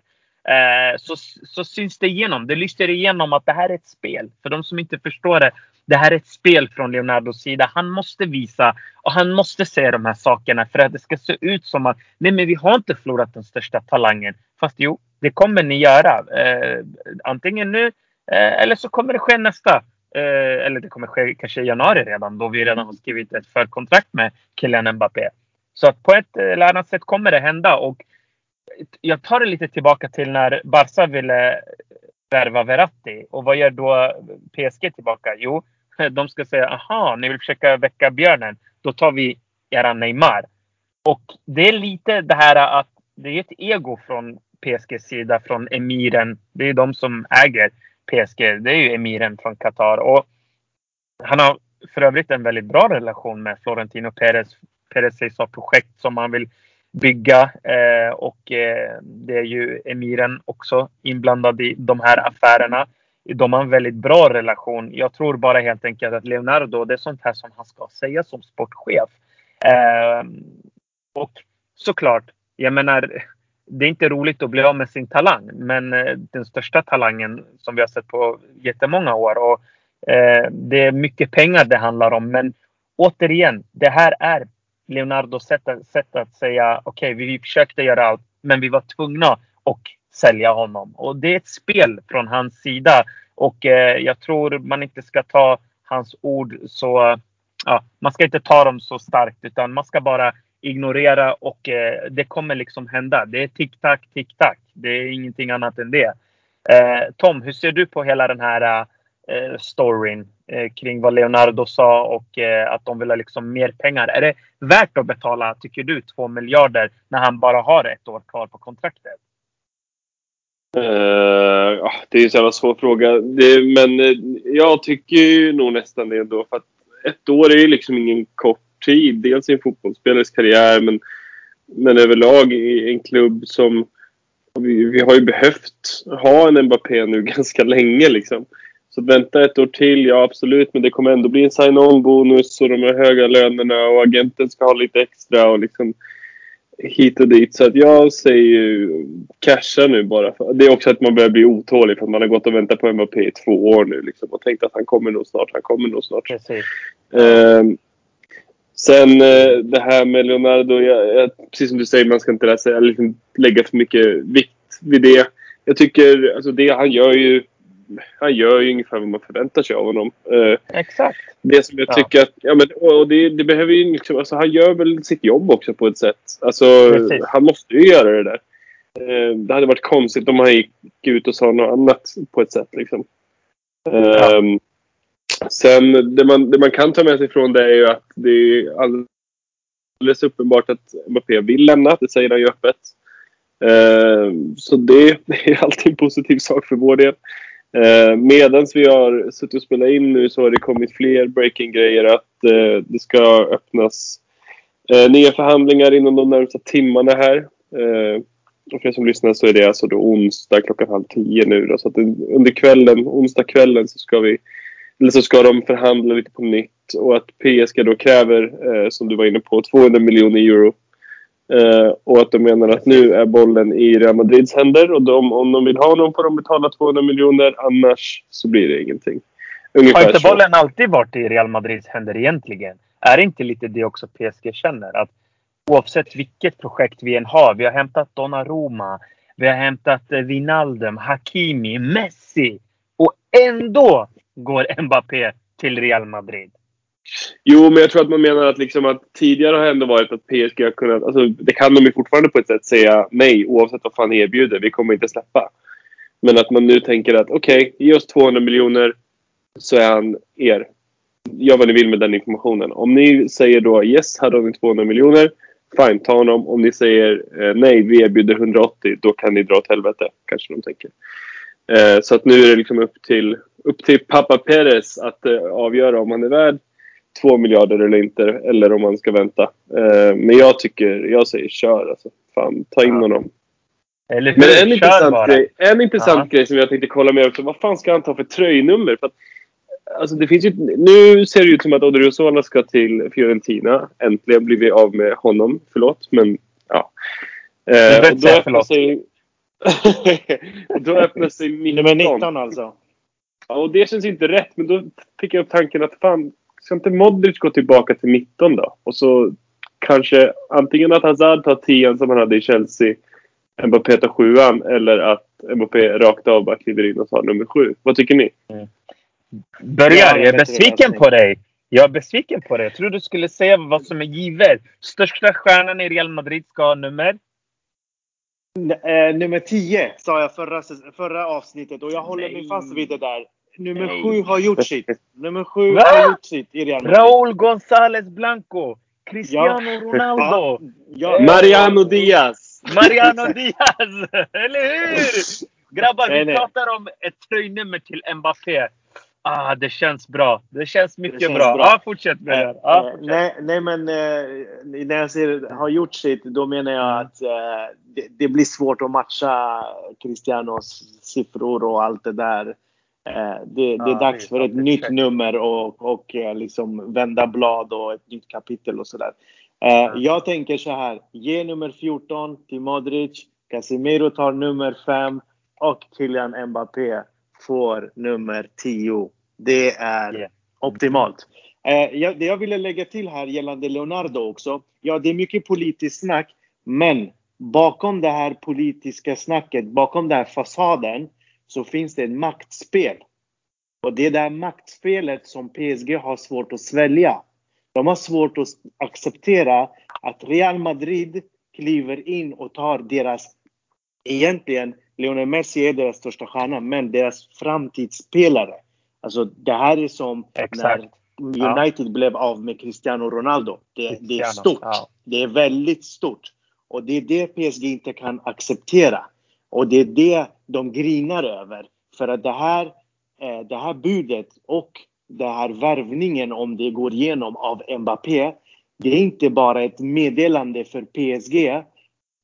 Eh, så, så syns det igenom. Det lyser igenom att det här är ett spel. För de som inte förstår det. Det här är ett spel från Leonardos sida. Han måste visa och han måste säga de här sakerna för att det ska se ut som att nej, men vi har inte förlorat den största talangen. Fast jo, det kommer ni göra. Eh, antingen nu eh, eller så kommer det ske nästa. Eh, eller det kommer ske kanske i januari redan då vi redan har skrivit ett förkontrakt med Kylian Mbappé. Så att på ett eller annat sätt kommer det hända. Och jag tar det lite tillbaka till när Barca ville värva Verratti. Och vad gör då PSG tillbaka? Jo, [laughs] de ska säga aha, ni vill försöka väcka björnen. Då tar vi era Neymar. Och det är lite det här att det är ett ego från PSGs sida, från emiren. Det är ju de som äger PSG. Det är ju emiren från Qatar. Och han har för övrigt en väldigt bra relation med Florentino Perez. Perez sägs ha projekt som han vill bygga eh, och eh, det är ju emiren också inblandad i de här affärerna. De har en väldigt bra relation. Jag tror bara helt enkelt att Leonardo, det är sånt här som han ska säga som sportchef. Eh, och såklart, jag menar, det är inte roligt att bli av med sin talang, men eh, den största talangen som vi har sett på jättemånga år. Och, eh, det är mycket pengar det handlar om, men återigen, det här är Leonardos sätt, sätt att säga okej, okay, vi försökte göra allt, men vi var tvungna att sälja honom. Och det är ett spel från hans sida och eh, jag tror man inte ska ta hans ord så. Ja, man ska inte ta dem så starkt utan man ska bara ignorera och eh, det kommer liksom hända. Det är tick-tack, tick-tack. Det är ingenting annat än det. Eh, Tom, hur ser du på hela den här eh, storyn eh, kring vad Leonardo sa och eh, att de vill ha liksom mer pengar? Är det värt att betala, tycker du, två miljarder när han bara har ett år kvar på kontraktet? Uh, det är en så jävla svår fråga. Det, men uh, jag tycker ju nog nästan det ändå. För att ett år är ju liksom ingen kort tid. Dels i en fotbollsspelares karriär men, men överlag i en klubb som... Vi, vi har ju behövt ha en Mbappé nu [laughs] ganska länge liksom. Så vänta ett år till, ja absolut, men det kommer ändå bli en sign-on-bonus och de här höga lönerna och agenten ska ha lite extra och liksom hit och dit. Så att jag säger ju casha nu bara. För, det är också att man börjar bli otålig för att man har gått och väntat på Mbappé i två år nu liksom, och tänkt att han kommer nog snart, han kommer nog snart. Precis. Um, Sen eh, det här med Leonardo, jag, jag, precis som du säger, man ska inte läsa, liksom, lägga för mycket vikt vid det. Jag tycker, alltså det han gör ju, han gör ju ungefär vad man förväntar sig av honom. Eh, Exakt. Det som jag ja. tycker att, ja men och det, det behöver ju liksom, alltså han gör väl sitt jobb också på ett sätt. Alltså Precis. han måste ju göra det där. Eh, det hade varit konstigt om han gick ut och sa något annat på ett sätt liksom. Ja. Um, Sen det man, det man kan ta med sig från det är ju att det är alldeles uppenbart att Mbappé vill lämna. Det säger han ju öppet. Eh, så det, det, [laughs] är alltid en positiv sak för vår del. Eh, Medan vi har suttit och spelat in nu så har det kommit fler breaking-grejer att eh, det ska öppnas eh, nya förhandlingar inom de närmsta timmarna här. Eh, och för er som lyssnar så är det alltså då onsdag klockan halv tio nu. Då, så att under kvällen, onsdag kvällen så ska vi eller så ska de förhandla lite på nytt och att PSG då kräver, eh, som du var inne på, 200 miljoner euro. Eh, och att de menar att nu är bollen i Real Madrids händer och de, om de vill ha någon får de betala 200 miljoner, annars så blir det ingenting. Ungefär Har inte bollen alltid varit i Real Madrids händer egentligen? Är det inte lite det också PSG känner? Att oavsett vilket projekt vi än har, vi har hämtat Donnarumma, vi har hämtat eh, Wijnaldum, Hakimi, Messi. Och ändå går [laughs] Mbappé till Real Madrid. Jo, men jag tror att man menar att, liksom att tidigare har ändå varit att PSG har kunnat... Alltså, det kan de ju fortfarande på ett sätt säga nej oavsett vad fan erbjuder. Vi kommer inte släppa. Men att man nu tänker att okej, okay, ge oss 200 miljoner så är han er. Gör vad ni vill med den informationen. Om ni säger då yes, här har ni 200 miljoner. Fine, ta honom. Om ni säger eh, nej, vi erbjuder 180, då kan ni dra åt helvete. Kanske de tänker. Eh, så att nu är det liksom upp till upp till pappa Perez att eh, avgöra om han är värd två miljarder eller inte. Eller om han ska vänta. Eh, men jag tycker, jag säger kör alltså. Fan, ta in ja. honom. Eller hur? Men en intressant, bara. grej, en intressant Ja. grej som jag tänkte kolla med också. Vad fan ska han ta för tröjnummer? För att, alltså det finns ju, nu ser det ut som att Odriozola ska till Fiorentina. Äntligen blir vi av med honom. Förlåt, men ja. Du Eh, behöver och inte säga förlåt. sig... [laughs] då öppnar sig 19. Nummer 19 alltså. Och det känns inte rätt. Men då fick jag upp tanken att fan, ska inte Modric gå tillbaka till 19 då? Och så kanske antingen att Hazard tar 10 som han hade i Chelsea, Mbappé tar 7 eller att Mbappé rakt av bara kliver in och tar nummer 7. Vad tycker ni? Börjar, Ja, jag är besviken på dig. Jag är besviken på dig. Jag tror du skulle säga vad som är givet. Största stjärnan i Real Madrid ska ha nummer. N- eh, nummer 10 sa jag förra, förra avsnittet och jag håller mig Nej. fast vid det där. Nummer Nej. 7 har gjort sitt. Nummer 7 Va? har gjort sitt i Real Madrid. Raúl González Blanco. Cristiano Ronaldo. Ja, Mariano Diaz! Mariano Diaz! Eller hur? Grabbar, Nej, vi nej. pratar om ett tröjnummer till Mbappé. Ah, det känns bra. Det känns mycket känns bra. bra. Ah, fortsätt Eh, Bergar. Ah, fortsätt. nej, nej, men eh, när jag säger har gjort sitt, då menar jag Mm. att eh, det, det blir svårt att matcha Cristianos siffror och allt det där. Eh, det, det är dags för ett nytt nummer och, och eh, liksom vända blad och ett nytt kapitel och sådär. Eh, Jag tänker så här. Ge nummer 14 till Modric. Casemiro tar nummer 5 och Kylian Mbappé får nummer 10. Det är Yeah. optimalt. Jag, det jag ville lägga till här gällande Leonardo också. Ja, det är mycket politiskt snack, men bakom det här politiska snacket, bakom den här fasaden, så finns det ett maktspel. Och det är det här maktspelet som PSG har svårt att svälja. De har svårt att acceptera att Real Madrid kliver in och tar deras, egentligen, Lionel Messi är deras största stjärna, men deras framtidsspelare. Alltså det här är som Exakt. när United blev av med Cristiano Ronaldo. Det, det är Cristiano, stort. ja. Det är väldigt stort. Och det är det PSG inte kan acceptera. Och det är det de grinar över. För att det här, eh, det här budet och den här värvningen, om det går igenom av Mbappé, det är inte bara ett meddelande för PSG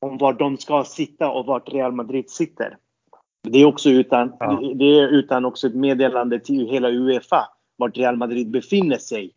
om var de ska sitta och vart Real Madrid sitter. Det är också utan, Ja. det är utan också ett meddelande till hela Uefa vart Real Madrid befinner sig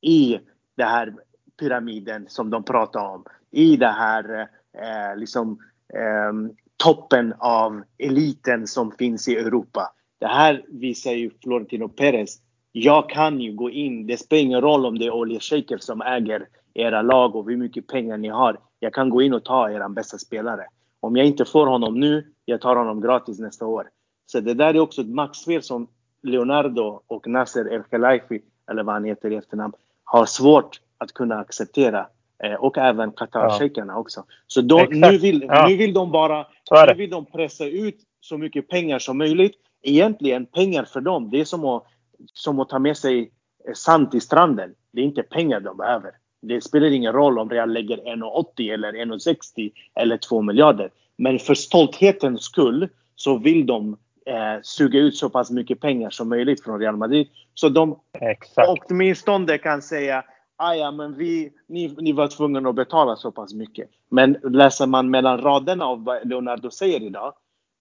i den här pyramiden som de pratar om. I det här eh, liksom ehm, toppen av eliten som finns i Europa. Det här visar ju Florentino Perez. Jag kan ju gå in. Det spelar ingen roll om det är Olje Shaker som äger era lag och hur mycket pengar ni har. Jag kan gå in och ta er bästa spelare. Om jag inte får honom nu, jag tar honom gratis nästa år. Så det där är också ett maxfel som Leonardo och Nasser El Khelaifi, eller vad han heter i efternamn, har svårt att kunna acceptera. Eh, och även Qatar-shejkerna också. Så de, nu, vill, Ja. nu vill de bara nu vill de pressa ut så mycket pengar som möjligt. Egentligen pengar för dem, det är som att, som att ta med sig eh, sand till stranden. Det är inte pengar de behöver. Det spelar ingen roll om Real lägger 1,80 eller 1,60 eller 2 miljarder. Men för stolthetens skull så vill de eh, suga ut så pass mycket pengar som möjligt från Real Madrid. Så de Exakt. åtminstone kan säga ah, ja, men vi, ni, ni var tvungna att betala så pass mycket. Men läser man mellan raderna av vad Leonardo säger idag.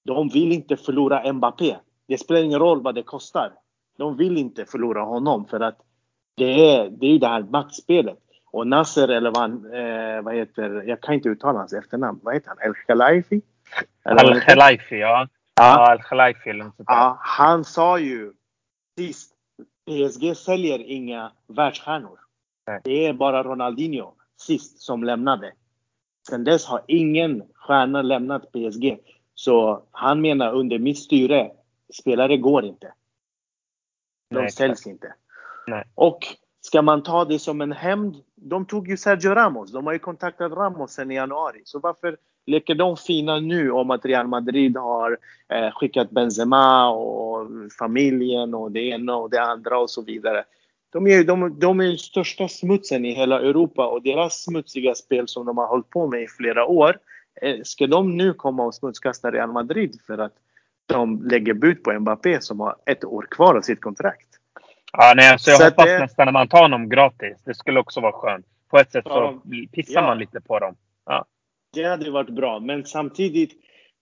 De vill inte förlora Mbappé. Det spelar ingen roll vad det kostar. De vill inte förlora honom för att det är, det är det här maktspelet. Och Nasser eller vad han, eh, vad heter, jag kan inte uttala hans efternamn. Vad heter han? El Khelaifi? Al Khelaifi, ja. Ja, Al Khelaifi eller något sånt där. Ja, han sa ju sist, PSG säljer inga världsstjärnor. Det är bara Ronaldinho sist som lämnade. Sen dess har ingen stjärna lämnat PSG. Så han menar under mitt styre, spelare går inte. De Nej, säljs inte. Nej. Och ska man ta det som en hämnd? De tog ju Sergio Ramos. De har ju kontaktat Ramos sen i januari. Så varför leker de fina nu om att Real Madrid har eh, skickat Benzema och familjen och det ena och det andra och så vidare. De är de, de är ju största smutsen i hela Europa och deras smutsiga spel som de har hållit på med i flera år. Eh, ska de nu komma och smutskasta Real Madrid för att de lägger bud på Mbappé som har ett år kvar av sitt kontrakt? Ja, nej, alltså jag Så hoppas det- nästan att man tar honom gratis. Det skulle också vara skönt. På ett sätt så Ja. pissar Ja. man lite på dem. Det hade varit bra, men samtidigt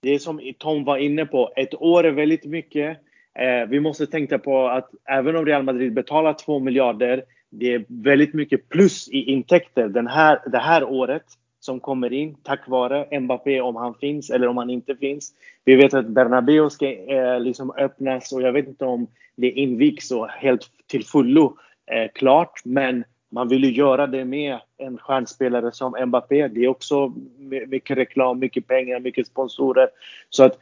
det är som Tom var inne på, ett år är väldigt mycket. Eh, vi måste tänka på att även om Real Madrid betalar 2 miljarder, det är väldigt mycket plus i intäkter den här, det här året som kommer in tack vare Mbappé om han finns eller om han inte finns. Vi vet att Bernabéu ska eh, liksom öppnas och jag vet inte om det invigs och helt till fullo eh, klart. Men man vill ju göra det med en stjärnspelare som Mbappé. Det är också mycket reklam, mycket pengar, mycket sponsorer. Så att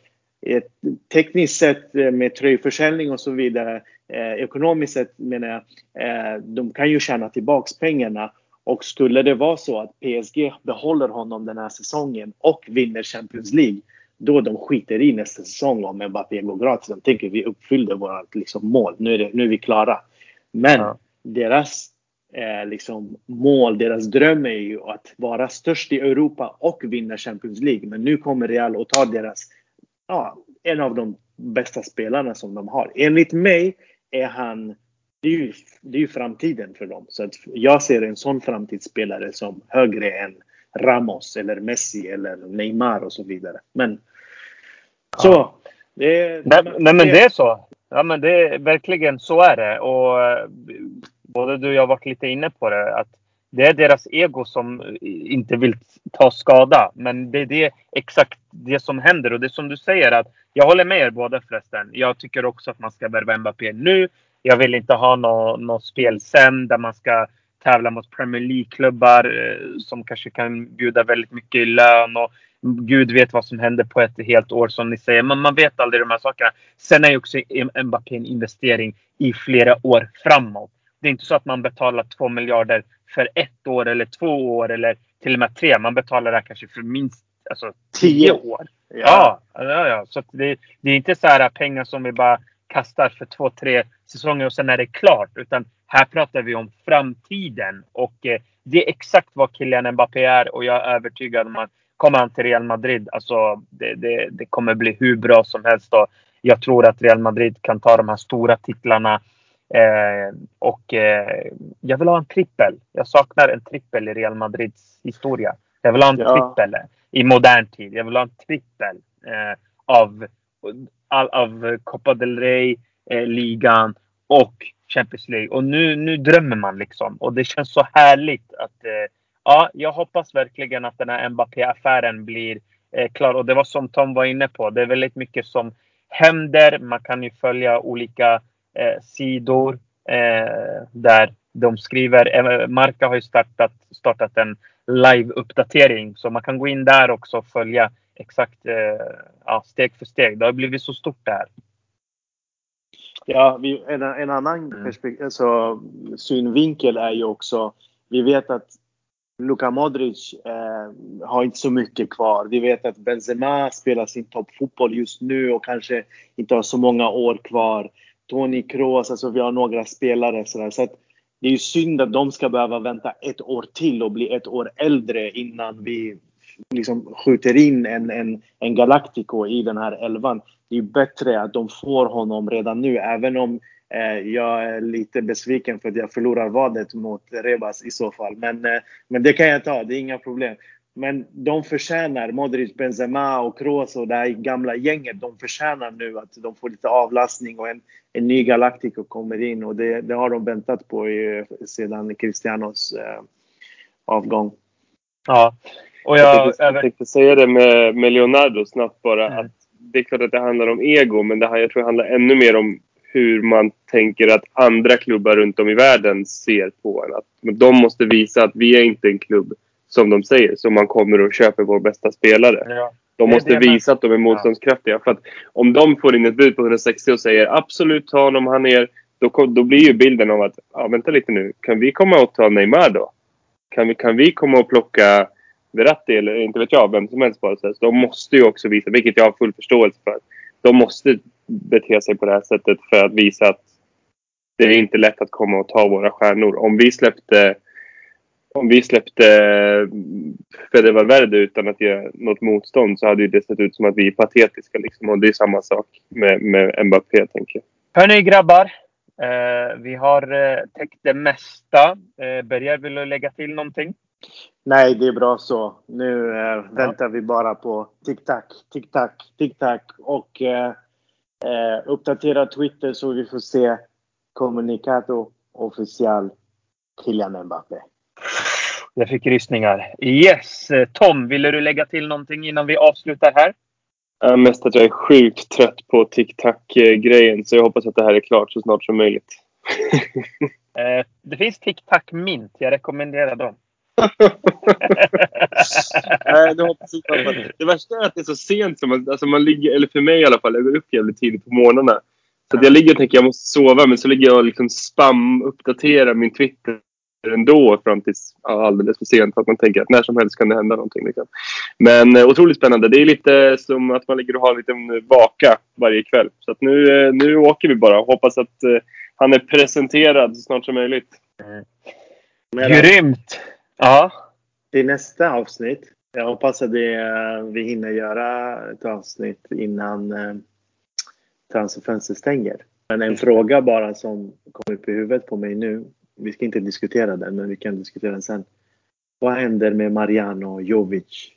tekniskt sett eh, med tröjförsäljning och så vidare, eh, ekonomiskt sett menar jag, eh, de kan ju tjäna tillbaks pengarna. Och skulle det vara så att PSG behåller honom den här säsongen och vinner Champions League, då de skiter i nästa säsong om Mbappé går gratis. De tänker vi uppfyllde vårt liksom, mål, nu är, det, nu är vi klara. Men ja. deras eh, liksom, mål, deras dröm är ju att vara störst i Europa och vinna Champions League. Men nu kommer Real och tar deras, ja, en av de bästa spelarna som de har. Enligt mig är han det är, ju, det är ju framtiden för dem. Så att jag ser en sån framtidsspelare som högre än Ramos eller Messi eller Neymar och så vidare. Men så. Ja. Det, nej, nej, men det är så. Ja, men det är verkligen så är det. Och eh, både du och jag har varit lite inne på det. Att det är deras ego som eh, inte vill ta skada. Men det är det, exakt det som händer. Och det är som du säger att jag håller med er båda förresten. Jag tycker också att man ska värva Mbappé nu. Jag vill inte ha något nå spel sen där man ska tävla mot Premier League-klubbar eh, som kanske kan bjuda väldigt mycket i lön. Och Gud vet vad som händer på ett helt år som ni säger. Men man vet aldrig de här sakerna. Sen är ju också Mbappé en investering i flera år framåt. Det är inte så att man betalar två miljarder för ett år eller två år eller till och med tre. Man betalar det här kanske för minst alltså, tio år. Ja, ja, ja. Så det, det är inte så här pengar som vi bara kastar för två, tre säsonger och sen är det klart. Utan här pratar vi om framtiden. Och eh, det är exakt vad Kylian Mbappé är och jag är övertygad om att kommer han till Real Madrid, alltså det, det, det kommer bli hur bra som helst. Och jag tror att Real Madrid kan ta de här stora titlarna. Eh, och eh, jag vill ha en trippel. Jag saknar en trippel i Real Madrids historia. Jag vill ha en ja. trippel i modern tid. Jag vill ha en trippel eh, av, av, av Copa del Rey, eh, ligan och Champions League. Och nu, nu drömmer man liksom. Och det känns så härligt att eh, ja, jag hoppas verkligen att den här Mbappé-affären blir eh, klar. Och det var som Tom var inne på. Det är väldigt mycket som händer. Man kan ju följa olika eh, sidor eh, där de skriver. Eh, Marca har ju startat, startat en live-uppdatering. Så man kan gå in där också och följa exakt eh, ja, steg för steg. Det har blivit så stort det här. Ja, vi, en, en annan mm. alltså, synvinkel är ju också, vi vet att Luka Modric eh, har inte så mycket kvar. Vi vet att Benzema spelar sin toppfotboll just nu och kanske inte har så många år kvar. Toni Kroos, alltså vi har några spelare sådär. Så att det är ju synd att de ska behöva vänta ett år till och bli ett år äldre innan vi liksom skjuter in en, en, en Galactico i den här elvan. Det är bättre att de får honom redan nu, även om eh, jag är lite besviken för att jag förlorar vadet mot Rebas i så fall. Men, eh, men det kan jag ta, det är inga problem. Men de förtjänar, Modric, Benzema och Kroos och det här gamla gänget, de förtjänar nu att de får lite avlastning och en, en ny Galactico kommer in. Och det, det har de väntat på i, sedan Cristianos eh, avgång. Ja, och jag, jag, tänkte, jag tänkte säga det med, med Leonardo snabbt bara. Mm. Att det är klart att det handlar om ego, men det här, jag tror det handlar ännu mer om hur man tänker att andra klubbar runt om i världen ser på en. Att de måste visa att vi är inte en klubb, som de säger, som man kommer och köper vår bästa spelare. Ja. De måste visa att de är motståndskraftiga. Ja. För att om de får in ett bud på 160 och säger absolut ta honom, han är... Då, då blir ju bilden av att, ja vänta lite nu, kan vi komma och ta Neymar då? Kan vi, kan vi komma och plocka Verratti eller inte vet jag, vem som helst bara. Så de måste ju också visa, vilket jag har full förståelse för. De måste bete sig på det här sättet för att visa att det är inte lätt att komma och ta våra stjärnor. Om vi släppte om vi släppte Fede Valverde utan att ge något motstånd så hade det sett ut som att vi är patetiska. Liksom. Och det är samma sak med, med Mbappé, tänker jag. Hörni grabbar. Eh, vi har eh, täckt det mesta. Eh, Berger, vill du lägga till någonting? Nej, det är bra så. Nu eh, väntar vi bara på TikTok, TikTok, TikTok och eh, eh, uppdatera Twitter så vi får se Communicato official Kylian Mbappé. Jag fick rysningar. Yes! Tom, ville du lägga till någonting innan vi avslutar här? Ja, mest att jag är sjukt trött på TikTok-grejen så jag hoppas att det här är klart så snart som möjligt. [laughs] Eh, det finns TikTok Mint. Jag rekommenderar dem. [laughs] Nej, det hoppas jag inte. Det värsta är att det är så sent. Som man, alltså man ligger, eller för mig i alla fall, jag går upp jävligt tidigt på morgnarna. Så jag ligger och tänker att jag måste sova, men så ligger jag och liksom spam-uppdaterar min Twitter ändå fram tills ja, alldeles för sent för att man tänker att när som helst kan det hända någonting. Liksom. Men eh, otroligt spännande. Det är lite som att man ligger och har en liten vaka varje kväll. Så att nu, eh, nu åker vi bara och hoppas att eh, han är presenterad så snart som möjligt. Men, Grymt! Ja. till nästa avsnitt. Jag hoppas att det, eh, vi hinner göra ett avsnitt innan eh, transferfönstret stänger. Men en fråga bara som kom upp i huvudet på mig nu. Vi ska inte diskutera den, men vi kan diskutera den sen. Vad händer med Mariano, Jovic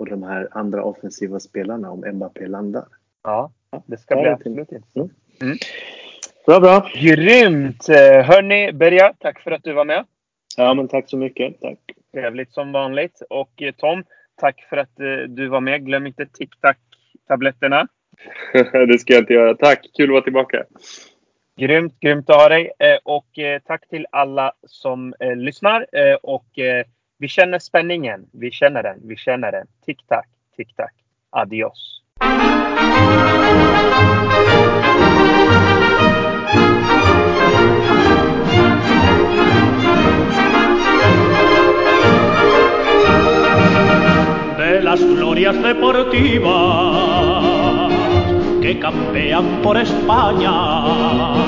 och de här andra offensiva spelarna om Mbappé landar? ja. Det ska Ja, bli absolut intressant. Mm. Bra, bra. Grymt! Hörni, Berja, tack för att du var med. Ja, men tack så mycket. Tack. Trevligt som vanligt. Och eh, Tom, tack för att eh, du var med. Glöm inte TikTok-tabletterna. [laughs] det ska jag inte göra. Tack! Kul att vara tillbaka. Grymt, grymt att ha dig. Eh, och eh, tack till alla som eh, lyssnar. Och vi känner spänningen. Vi känner den. Vi känner den. Tick-tack, tick-tack. Adios. de las glorias deportivas que campean por España.